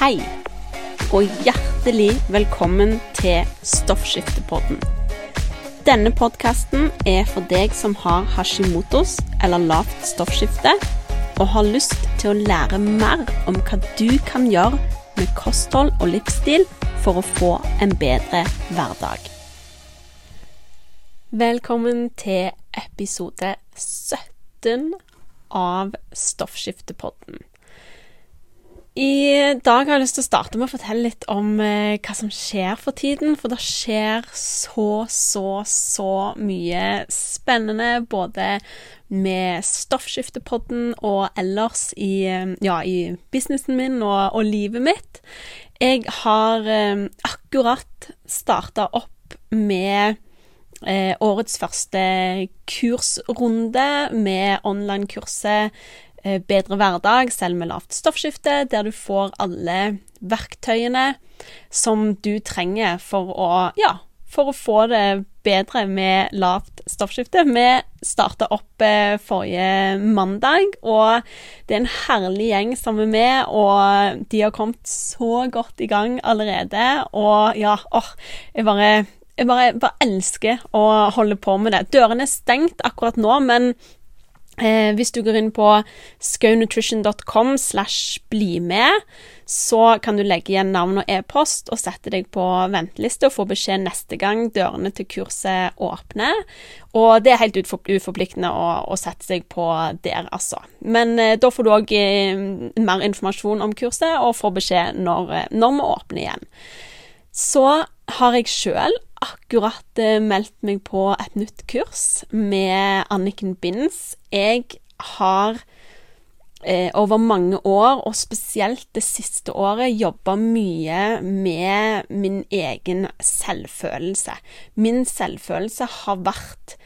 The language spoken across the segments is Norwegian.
Hei, og hjertelig velkommen til Stoffskiftepodden. Denne podkasten er for deg som har hashimotos eller lavt stoffskifte, og har lyst til å lære mer om hva du kan gjøre med kosthold og livsstil for å få en bedre hverdag. Velkommen til episode 17 av Stoffskiftepodden. I dag har jeg lyst til å starte med å fortelle litt om eh, hva som skjer for tiden. For det skjer så, så, så mye spennende både med Stoffskiftepodden og ellers i, eh, ja, i businessen min og, og, livet mitt. Jeg har eh, akkurat starta opp med eh, årets første kursrunde med online-kurset bedre hverdag, selv med lavt stoffskifte, der du får alle verktøyene som du trenger for å, ja, for å få det bedre med lavt stoffskifte. Vi starta opp eh, forrige mandag, og det er en herlig gjeng som er med, og de har kommet så godt i gang allerede. Og ja, åh, jeg bare jeg bare, bare elsker å holde på med det. Dørene er stengt akkurat nå, men Eh, hvis du går inn på skaunutrition.com slash bli med, så kan du legge igjen navn og e-post og sette deg på venteliste og få beskjed neste gang dørene til kurset åpner. Og det er helt uforpliktende å, å sette seg på der, altså. Men eh, da får du òg eh, mer informasjon om kurset og får beskjed når, eh, når vi åpner igjen. Så har jeg sjøl akkurat eh, meldt meg på et nytt kurs med Anniken Binds. Jeg har eh, over mange år, og spesielt det siste året, jobba mye med min egen selvfølelse. Min selvfølelse har vært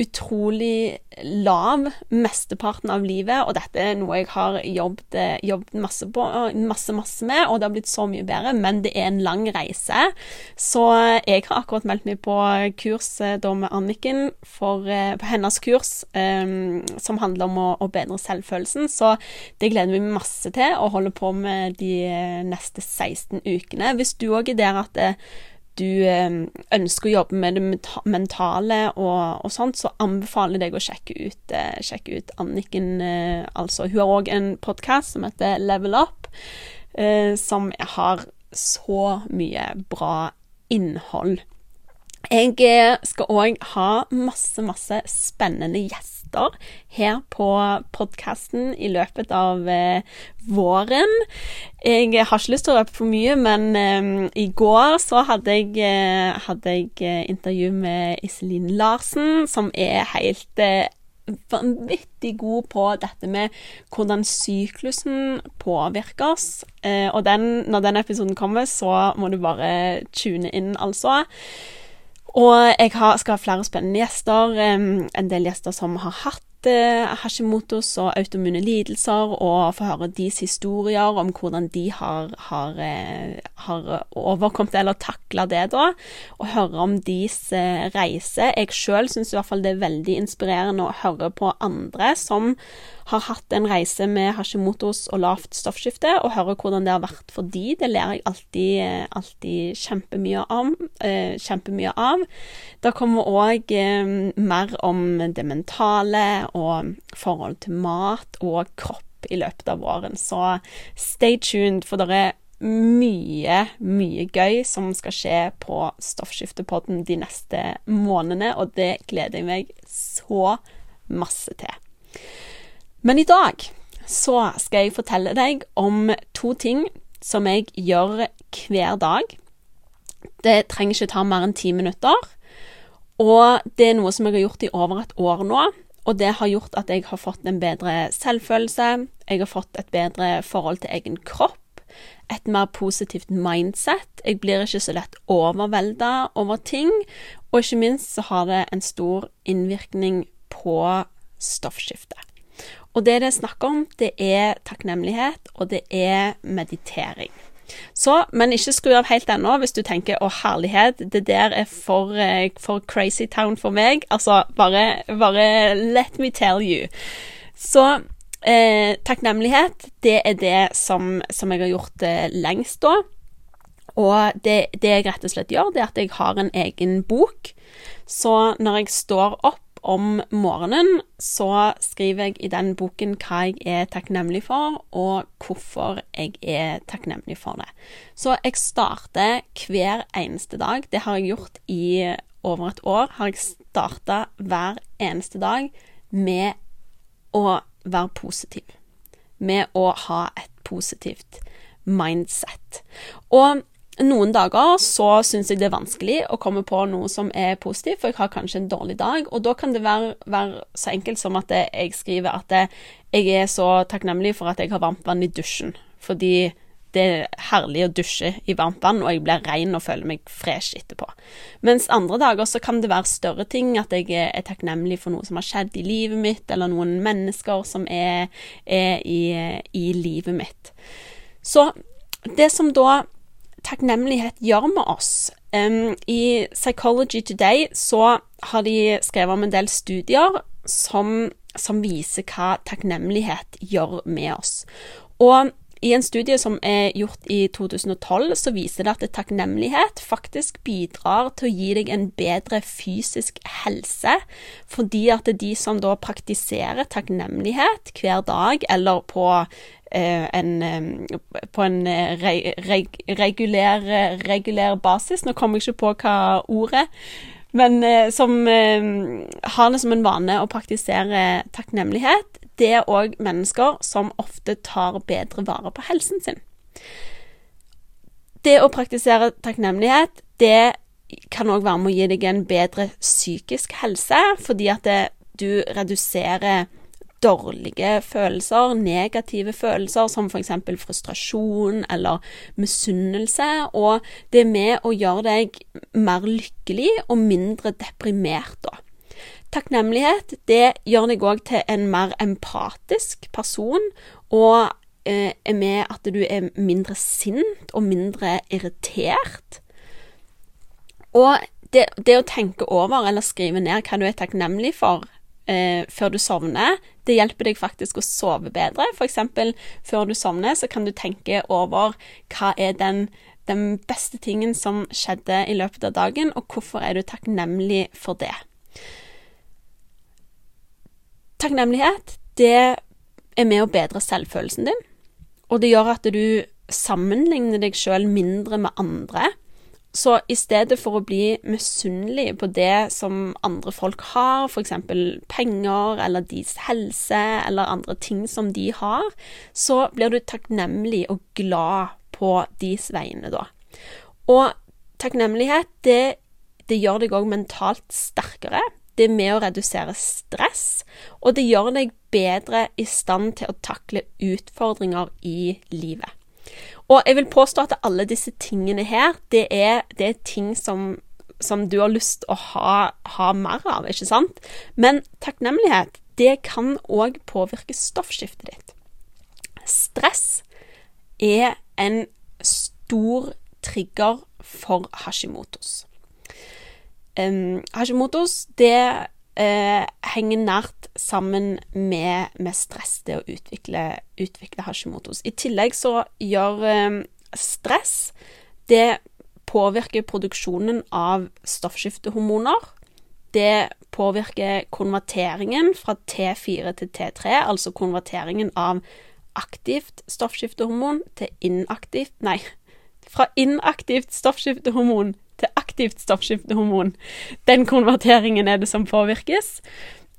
utrolig lav mesteparten av livet, og dette er noe jeg har jobbet, jobbet masse, på, masse, masse med, og det har blitt så mye bedre, men det er en lang reise. Så jeg har akkurat meldt meg på kurs eh, da med Anniken, for, eh, på hennes kurs, um, som handler om å, å, bedre selvfølelsen, så det gleder vi masse til å holde på med de neste 16 ukene. Hvis du òg er der at det, du ehm, ønsker å jobbe med det mentale og, og sånt, så anbefaler jeg deg å sjekke ut, eh, sjekke ut Anniken. Eh, altså, hun har òg en podkast som heter Level Up, eh, som har så mye bra innhold. Jeg skal òg ha masse, masse spennende gjester gjester her på podkasten i løpet av eh, våren. Jeg har ikke lyst til å røpe for mye, men eh, i går så hadde jeg, eh, hadde jeg intervju med Iselin Larsen, som er helt eh, vanvittig god på dette med hvordan syklusen påvirker oss. Eh, og den, når den episoden kommer, så må du bare tune inn, altså. Og jeg har, skal ha flere spennende gjester. en del gjester som har hatt eh, Hashimotos og autoimmune lidelser, og få høre deres historier om hvordan de har, har, eh, har overkommet eller takla det, da. Og høre om deres eh, reise. Jeg sjøl syns fall det er veldig inspirerende å høre på andre som har hatt en reise med Hashimotos og lavt stoffskifte, og høre hvordan det har vært for de. Det lærer jeg alltid, alltid kjempemye, om, eh, av. Det kommer òg eh, mer om det mentale og forhold til mat og kropp i løpet av våren, så stay tuned, for det er mye, mye gøy som skal skje på Stoffskiftepodden de neste månedene, og det gleder jeg meg så masse til. Men i dag så skal jeg fortelle deg om to ting som jeg gjør hver dag. Det trenger ikke ta mer enn ti minutter. Og det er noe som jeg har gjort i over et år nå. Og det har gjort at jeg har fått en bedre selvfølelse, jeg har fått et bedre forhold til egen kropp, et mer positivt mindset. Jeg blir ikke så lett overvelda over ting. Og ikke minst så har det en stor innvirkning på stoffskiftet. Og det det er snakk om, det er takknemlighet, og det er meditering. Så, men ikke skru av helt ennå hvis du tenker 'å, herlighet, det der er for, eh, for crazy town for meg'. Altså, bare, bare let me tell you. Så eh, takknemlighet, det er det som, som jeg har gjort eh, lengst da. Og det, det, jeg rett og slett gjør, det er at jeg har en egen bok. Så når jeg står opp om morgenen, så skriver jeg i den boken hva jeg er takknemlig for, og hvorfor jeg er takknemlig for det. Så jeg starter hver eneste dag. Det har jeg gjort i over et år. Har jeg starta hver eneste dag med å være positiv. Med å ha et positivt mindset. Og noen dager så syns jeg det er vanskelig å komme på noe som er positivt, for jeg har kanskje en dårlig dag, og da kan det være, være så enkelt som at jeg skriver at jeg er så takknemlig for at jeg har varmt vann i dusjen, fordi det er herlig å dusje i varmt vann, og jeg blir ren og føler meg fresh etterpå. Mens andre dager så kan det være større ting, at jeg er takknemlig for noe som har skjedd i livet mitt, eller noen mennesker som er, er i, i livet mitt. Så det som da takknemlighet gjør med oss um, I Psychology Today så har de skrevet om en del studier som, som viser hva takknemlighet gjør med oss. Og i en studie som er gjort i 2012, så viser det at takknemlighet faktisk bidrar til å gi deg en bedre fysisk helse, fordi at de som da praktiserer takknemlighet hver dag eller på en, eh, på en eh, reg, regulær, regulær, basis Nå kommer jeg ikke på hva ordet men eh, som har det som en vane å praktisere takknemlighet, det er òg mennesker som ofte tar bedre vare på helsen sin. Det å praktisere takknemlighet, det kan òg være med å gi deg en bedre psykisk helse, fordi at det, du reduserer dårlige følelser, negative følelser, som f.eks. frustrasjon eller misunnelse, og det er med å gjøre deg mer lykkelig og mindre deprimert, da. Takknemlighet det gjør deg òg til en mer empatisk person, og eh, er med at du er mindre sint og mindre irritert. Og det, det, å tenke over eller skrive ned hva du er takknemlig for eh, før du sovner, det hjelper deg faktisk å sove bedre. Eksempel før du sovner, så kan du tenke over hva er den, den beste tingen som skjedde i løpet av dagen, og hvorfor er du takknemlig for det. Takknemlighet, det er med å bedre selvfølelsen din, og det gjør at du sammenligner deg sjøl mindre med andre. Så i stedet for å bli misunnelig på det som andre folk har, f.eks. penger eller deres helse eller andre ting som de har, så blir du takknemlig og glad på deres vegne da. Og takknemlighet, det, det gjør deg òg mentalt sterkere. Det er med å redusere stress, og det gjør deg bedre i stand til å takle utfordringer i livet. Og jeg vil påstå at alle disse tingene her, det er, det er ting som, som, du har lyst til å ha, ha, mer av, ikke sant? Men takknemlighet, det kan òg påvirke stoffskiftet ditt. Stress er en stor trigger for Hashimotos. Um, Hashimotos det uh, henger nært sammen med, med, stress, det å utvikle, utvikle Hashimotos. I tillegg så gjør eh, stress Det påvirker produksjonen av stoffskiftehormoner. Det påvirker konverteringen fra T4 til T3, altså konverteringen av aktivt stoffskiftehormon til inaktivt Nei, fra inaktivt stoffskiftehormon aktivt stoffskiftehormon. Den konverteringen er det som påvirkes.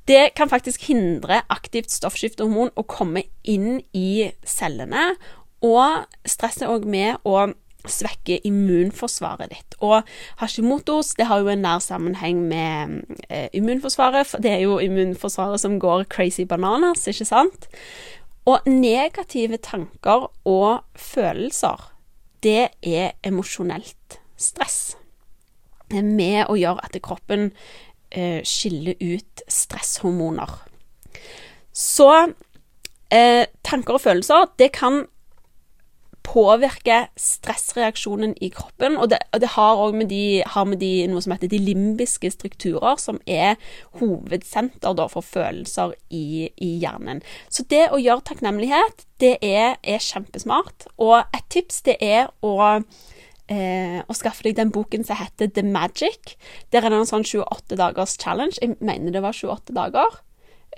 Det kan faktisk hindre aktivt stoffskiftehormon å komme inn i cellene, og stress er òg med å svekke immunforsvaret ditt. Og Hashimotos det har jo en nær sammenheng med eh, immunforsvaret, for det er jo immunforsvaret som går crazy bananas, ikke sant? Og negative tanker og følelser, det er emosjonelt stress med å gjøre at kroppen eh, skiller ut stresshormoner. Så eh, tanker og følelser, det kan påvirke stressreaksjonen i kroppen, og det, og det har òg med, med de, noe som heter de limbiske strukturer, som er hovedsenter da, for følelser i, i, hjernen. Så det å gjøre takknemlighet, det er, er kjempesmart. Og et tips, det er å eh, å skaffe deg den boken som heter The Magic. Der er det en sånn 28 dagers challenge. Jeg mener det var 28 dager.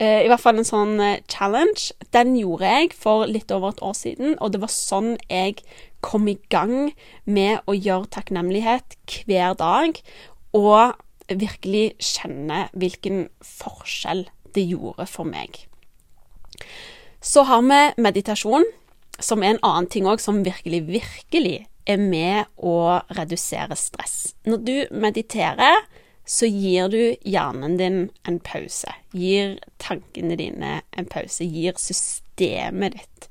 Eh, I hvert fall en sånn eh, challenge. Den gjorde jeg for litt over et år siden, og det var sånn jeg kom i gang med å gjøre takknemlighet hver dag, og virkelig kjenne hvilken forskjell det gjorde for meg. Så har vi meditasjon, som er en annen ting òg som virkelig, virkelig er med å redusere stress. Når du mediterer, så gir du hjernen din en pause. Gir tankene dine en pause. Gir systemet ditt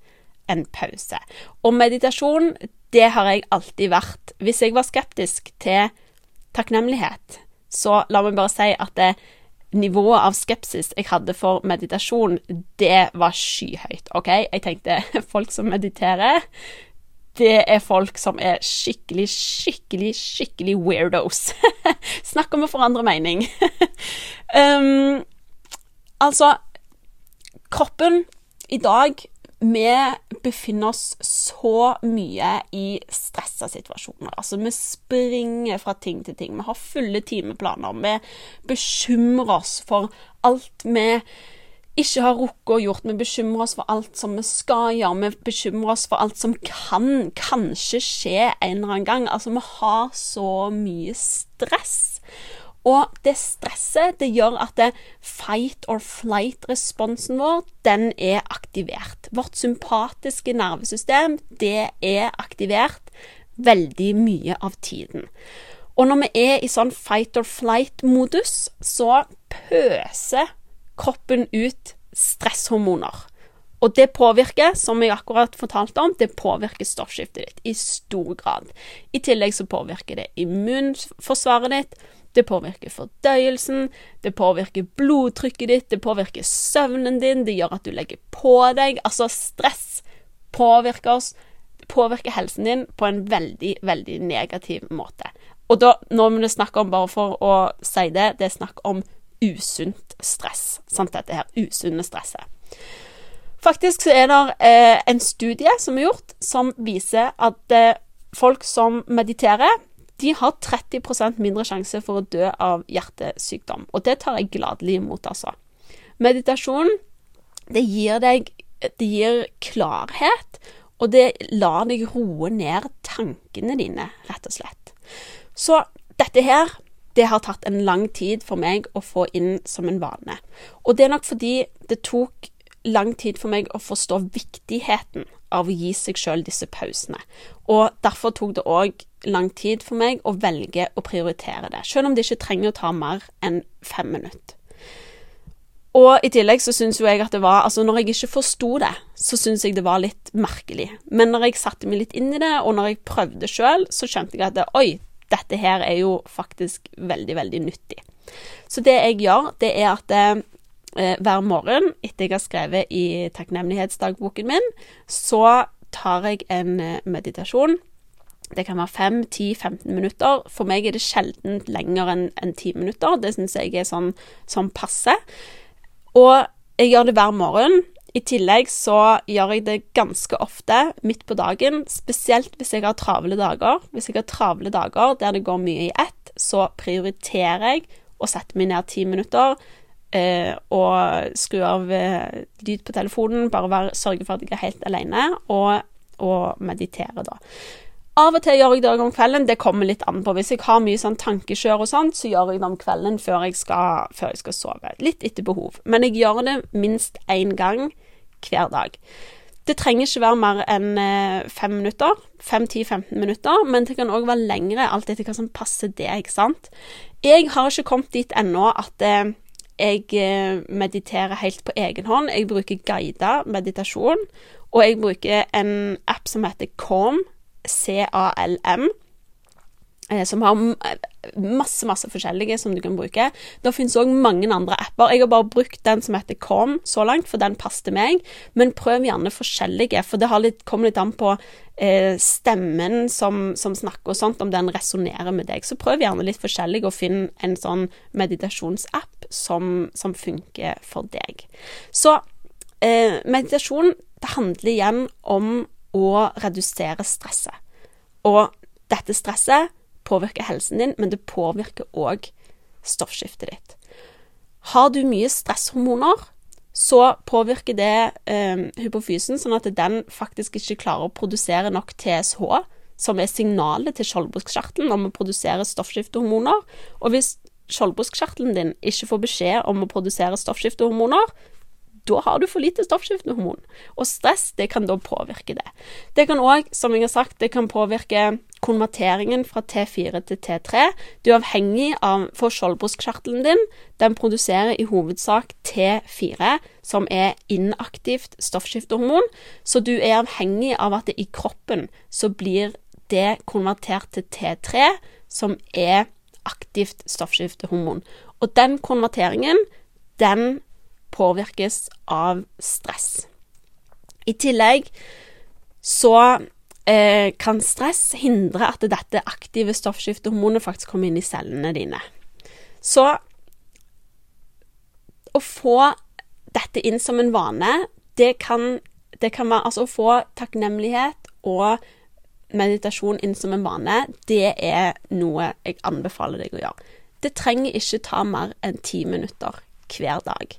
en pause. Og meditasjon, det har jeg alltid vært. Hvis jeg var skeptisk til takknemlighet, så la meg bare si at det nivået av skepsis jeg hadde for meditasjon, det var skyhøyt. OK? Jeg tenkte folk som mediterer, det er folk som er skikkelig, skikkelig, skikkelig weirdos. Snakk om å forandre mening. um, altså Kroppen i dag Vi befinner oss så mye i stressa situasjoner. Altså, vi springer fra ting til ting. Vi har fulle timeplaner. Vi bekymrer oss for alt vi ikke har rukket å gjort. Vi bekymrer oss for alt som vi skal gjøre. Vi bekymrer oss for alt som kan kanskje skje en eller annen gang. Altså, vi har så mye stress. Og det stresset det gjør at det fight or flight-responsen vår, den er aktivert. Vårt sympatiske nervesystem, det er aktivert veldig mye av tiden. Og når vi er i sånn fight or flight-modus, så pøser kroppen ut stresshormoner. Og det påvirker, som jeg akkurat fortalte om, det påvirker stoffskiftet ditt i stor grad. I tillegg så påvirker det immunforsvaret ditt, det påvirker fordøyelsen, det påvirker blodtrykket ditt, det påvirker søvnen din, det gjør at du legger på deg. Altså, stress påvirker oss, det påvirker helsen din på en veldig, veldig negativ måte. Og da, må vi snakke om, bare for å si det, det er snakk om usunt stress. Sant, dette her usunne stresset. Faktisk så er det eh, en studie som er gjort, som viser at eh, folk som mediterer, de har 30% mindre sjanse for å dø av hjertesykdom. Og det tar jeg gladelig imot, altså. Meditasjon, det gir deg Det gir klarhet, og det lar deg roe ned tankene dine, rett og slett. Så dette her det har tatt en lang tid for meg å få inn som en vane. Og det er nok fordi det tok lang tid for meg å forstå viktigheten av å gi seg sjøl disse pausene. Og derfor tok det òg lang tid for meg å velge å prioritere det, selv om det ikke trenger å ta mer enn fem minutter. Og i tillegg så syns jo jeg at det var Altså, når jeg ikke forsto det, så syns jeg det var litt merkelig. Men når jeg satte meg litt inn i det, og når jeg prøvde sjøl, så skjønte jeg at det, oi, dette her er jo faktisk veldig, veldig nyttig. Så det jeg gjør, det er at eh, hver morgen etter jeg har skrevet i takknemlighetsdagboken min, så tar jeg en eh, meditasjon. Det kan være 5, 10, 15 minutter. For meg er det sjelden lenger enn en 10 minutter. Det syns jeg er sånn, sånn passe. Og jeg gjør det hver morgen. I tillegg så gjør jeg det ganske ofte midt på dagen, spesielt hvis jeg har travle dager. Hvis jeg har travle dager der det går mye i ett, så prioriterer jeg å sette meg ned ti minutter eh, og skru av eh, lyd på telefonen, bare være, sørge for at jeg er helt alene, og, og meditere, da. Av og til gjør jeg det om kvelden, det kommer litt an på. Hvis jeg har mye sånn tankekjør og sånt, så gjør jeg det om kvelden før jeg, skal, før jeg skal sove. Litt etter behov. Men jeg gjør det minst én gang hver dag. Det trenger ikke være mer enn eh, fem minutter. Fem-ti-15 minutter. Men det kan òg være lengre, alt etter hva som passer deg, sant. Jeg har ikke kommet dit ennå at eh, jeg eh, mediterer helt på egen hånd. Jeg bruker guida meditasjon, og jeg bruker en app som heter Calm, C-A-L-M. eh, som har masse, masse forskjellige som du kan bruke. Det finnes òg mange andre apper. Jeg har bare brukt den som heter Calm så langt, for den passet meg. Men prøv gjerne forskjellige, for det litt, kommer litt an på eh, stemmen som, som, snakker og sånt, om den resonnerer med deg. Så prøv gjerne litt forskjellig, og finn en sånn meditasjonsapp som, som funker for deg. Så eh, meditasjon, det handler igjen om å redusere stresset. Og dette stresset påvirker helsen din, men det påvirker òg stoffskiftet ditt. Har du mye stresshormoner, så påvirker det eh, hypofysen, sånn at den faktisk ikke klarer å produsere nok TSH, som er signalet til skjoldbruskkjertelen om å produsere stoffskiftehormoner. Og hvis skjoldbruskkjertelen din ikke får beskjed om å produsere stoffskiftehormoner, da har du for lite stoffskiftehormon. Og stress, det kan da påvirke det. Det kan òg, som jeg har sagt, det kan påvirke konverteringen fra T4 til T3. Du er avhengig av For skjoldbruskkjertelen din, den produserer i hovedsak T4, som er inaktivt stoffskiftehormon, så du er avhengig av at det i kroppen så blir det konvertert til T3, som er aktivt stoffskiftehormon. Og den konverteringen, den påvirkes av stress. I tillegg så eh, kan stress hindre at dette aktive stoffskiftehormonet faktisk kommer inn i cellene dine. Så å få dette inn som en vane, det kan, det kan være Altså å få takknemlighet og meditasjon inn som en vane, det er noe jeg anbefaler deg å gjøre. Det trenger ikke ta mer enn ti minutter hver dag.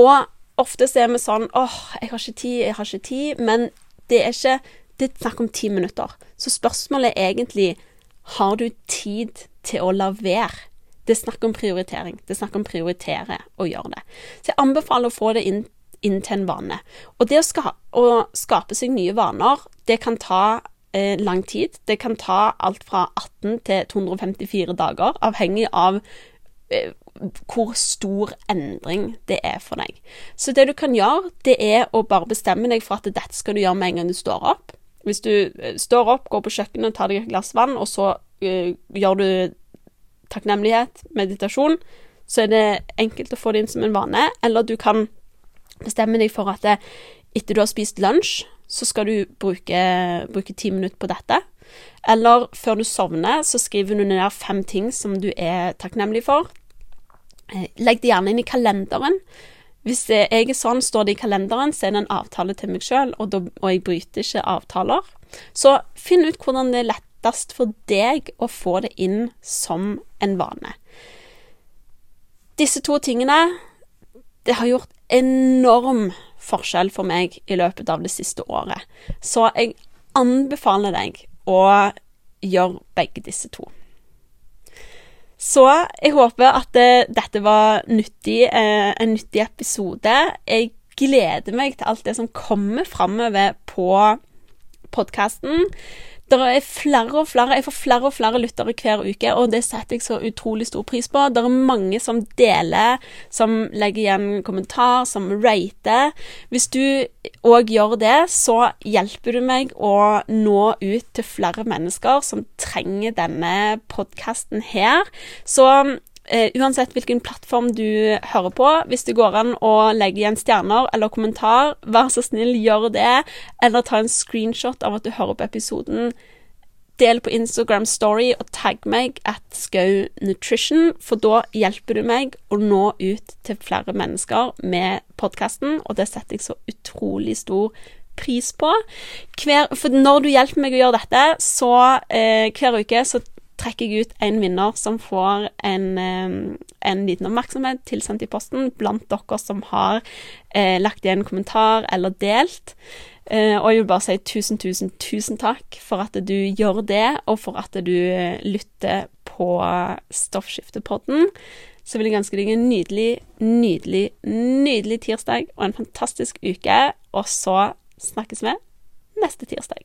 Og ofte så er vi sånn åh, jeg har ikke tid, jeg har ikke tid. Men det er ikke Det er snakk om ti minutter. Så spørsmålet er egentlig har du tid til å la være? Det er snakk om prioritering. Det er snakk om prioritere å gjøre det. Så jeg anbefaler å få det inn, inn til en vane. Og det å, ska, å, skape seg nye vaner, det kan ta eh, lang tid. Det kan ta alt fra 18 til 254 dager, avhengig av eh, hvor stor endring det er for deg. Så det du kan gjøre, det er å bare bestemme deg for at dette skal du gjøre med en gang du står opp. Hvis du eh, står opp, går på kjøkkenet, tar deg et glass vann, og så uh, gjør du takknemlighet, meditasjon, så er det enkelt å få det inn som en vane. Eller du kan bestemme deg for at det, etter du har spist lunsj, så skal du bruke, bruke ti minutter på dette. Eller før du sovner, så skriver du ned fem ting som du er takknemlig for. Eh, legg det gjerne inn i kalenderen. Hvis jeg er sånn, står det i kalenderen, så er det en avtale til meg sjøl, og, og, jeg bryter ikke avtaler. Så finn ut hvordan det er lettest for deg å få det inn som en vane. Disse to tingene, det har gjort enorm forskjell for meg i løpet av det siste året. Så jeg anbefaler deg å gjøre begge disse to. Så jeg håper at eh, dette var nyttig, eh, en nyttig episode. Jeg gleder meg til alt det som kommer framover på podkasten det er flere og flere Jeg får flere og flere lyttere hver uke, og det setter jeg så utrolig stor pris på. Det er mange som deler, som legger igjen kommentar, som rater. Hvis du òg gjør det, så hjelper du meg å nå ut til flere mennesker som trenger denne podkasten her. Så uansett hvilken plattform du hører på, hvis det går an å legge igjen stjerner eller kommentar, vær så snill, gjør det. Eller ta en screenshot av at du hører på episoden. Del på Instagram Story og tagg meg at Skau Nutrition, for da hjelper du meg å nå ut til flere mennesker med podkasten, og det setter jeg så utrolig stor pris på. Hver, for når du hjelper meg å gjøre dette, så uh, hver uke så trekker jeg ut en vinner som får en, en liten oppmerksomhet tilsendt i posten blant dere som har eh, lagt igjen kommentar eller delt. Eh, og jeg vil bare si tusen, tusen, tusen takk for at du gjør det, og for at du eh, lytter på Stoffskiftepodden. Så vil jeg ønske deg en nydelig, nydelig, nydelig tirsdag og en fantastisk uke. Og så snakkes vi neste tirsdag.